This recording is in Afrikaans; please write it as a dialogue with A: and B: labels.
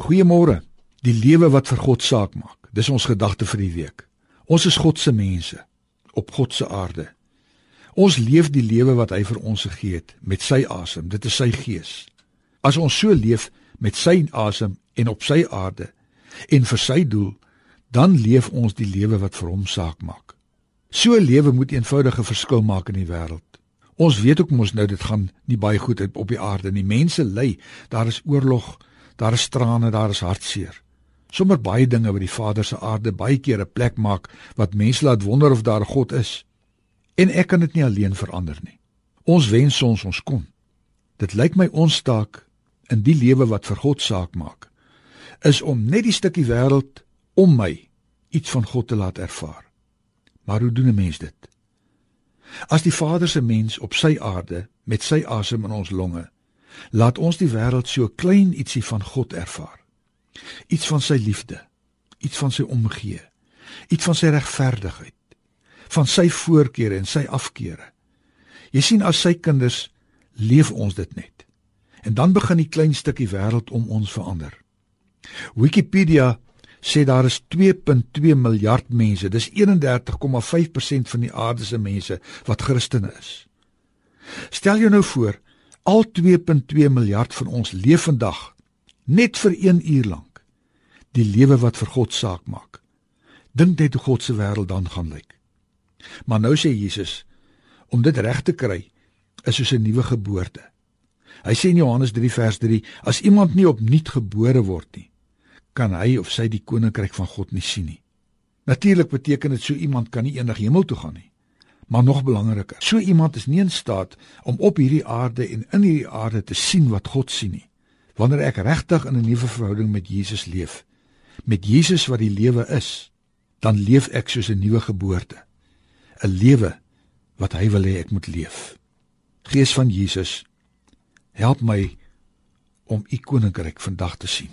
A: Goeiemôre. Die lewe wat vir God saak maak. Dis ons gedagte vir die week. Ons is God se mense op God se aarde. Ons leef die lewe wat hy vir ons gegee het met sy asem. Dit is sy gees. As ons so leef met sy asem en op sy aarde en vir sy doel, dan leef ons die lewe wat vir hom saak maak. So 'n lewe moet eenvoudige verskil maak in die wêreld. Ons weet ook mos nou dit gaan nie baie goed op die aarde nie. Mense ly, daar is oorlog, daar is trane, daar is hartseer. Sommige baie dinge wat die Vader se aarde baie keer 'n plek maak wat mense laat wonder of daar God is. En ek kan dit nie alleen verander nie. Ons wens ons ons kon. Dit lyk my ons taak in die lewe wat vir God saak maak is om net die stukkie wêreld om my iets van God te laat ervaar. Maar hoe doen 'n mens dit? As die Vader se mens op sy aarde met sy asem in ons longe laat ons die wêreld so klein ietsie van God ervaar. Iets van sy liefde, iets van sy omgee, iets van sy regverdigheid, van sy voorkeure en sy afkeure. Jy sien as sy kinders leef ons dit net. En dan begin die klein stukkie wêreld om ons verander. Wikipedia sê daar is 2.2 miljard mense. Dis 31,5% van die aarde se mense wat Christene is. Stel jou nou voor, Al 2.2 miljard van ons leef vandag net vir 1 uur lank die lewe wat vir God saak maak. Dink net hoe God se wêreld dan gaan lyk. Maar nou sê Jesus om dit reg te kry is soos 'n nuwe geboorte. Hy sê in Johannes 3 vers 3 as iemand nie opnuut gebore word nie, kan hy of sy die koninkryk van God nie sien nie. Natuurlik beteken dit so iemand kan nie eendag hemel toe gaan nie. Maar nog belangriker, so iemand is nie in staat om op hierdie aarde en in hierdie aarde te sien wat God sien nie. Wanneer ek regtig in 'n nuwe verhouding met Jesus leef, met Jesus wat die lewe is, dan leef ek soos 'n nuwe geboorte. 'n Lewe wat hy wil hê ek moet leef. Gees van Jesus, help my om u koninkryk vandag te sien.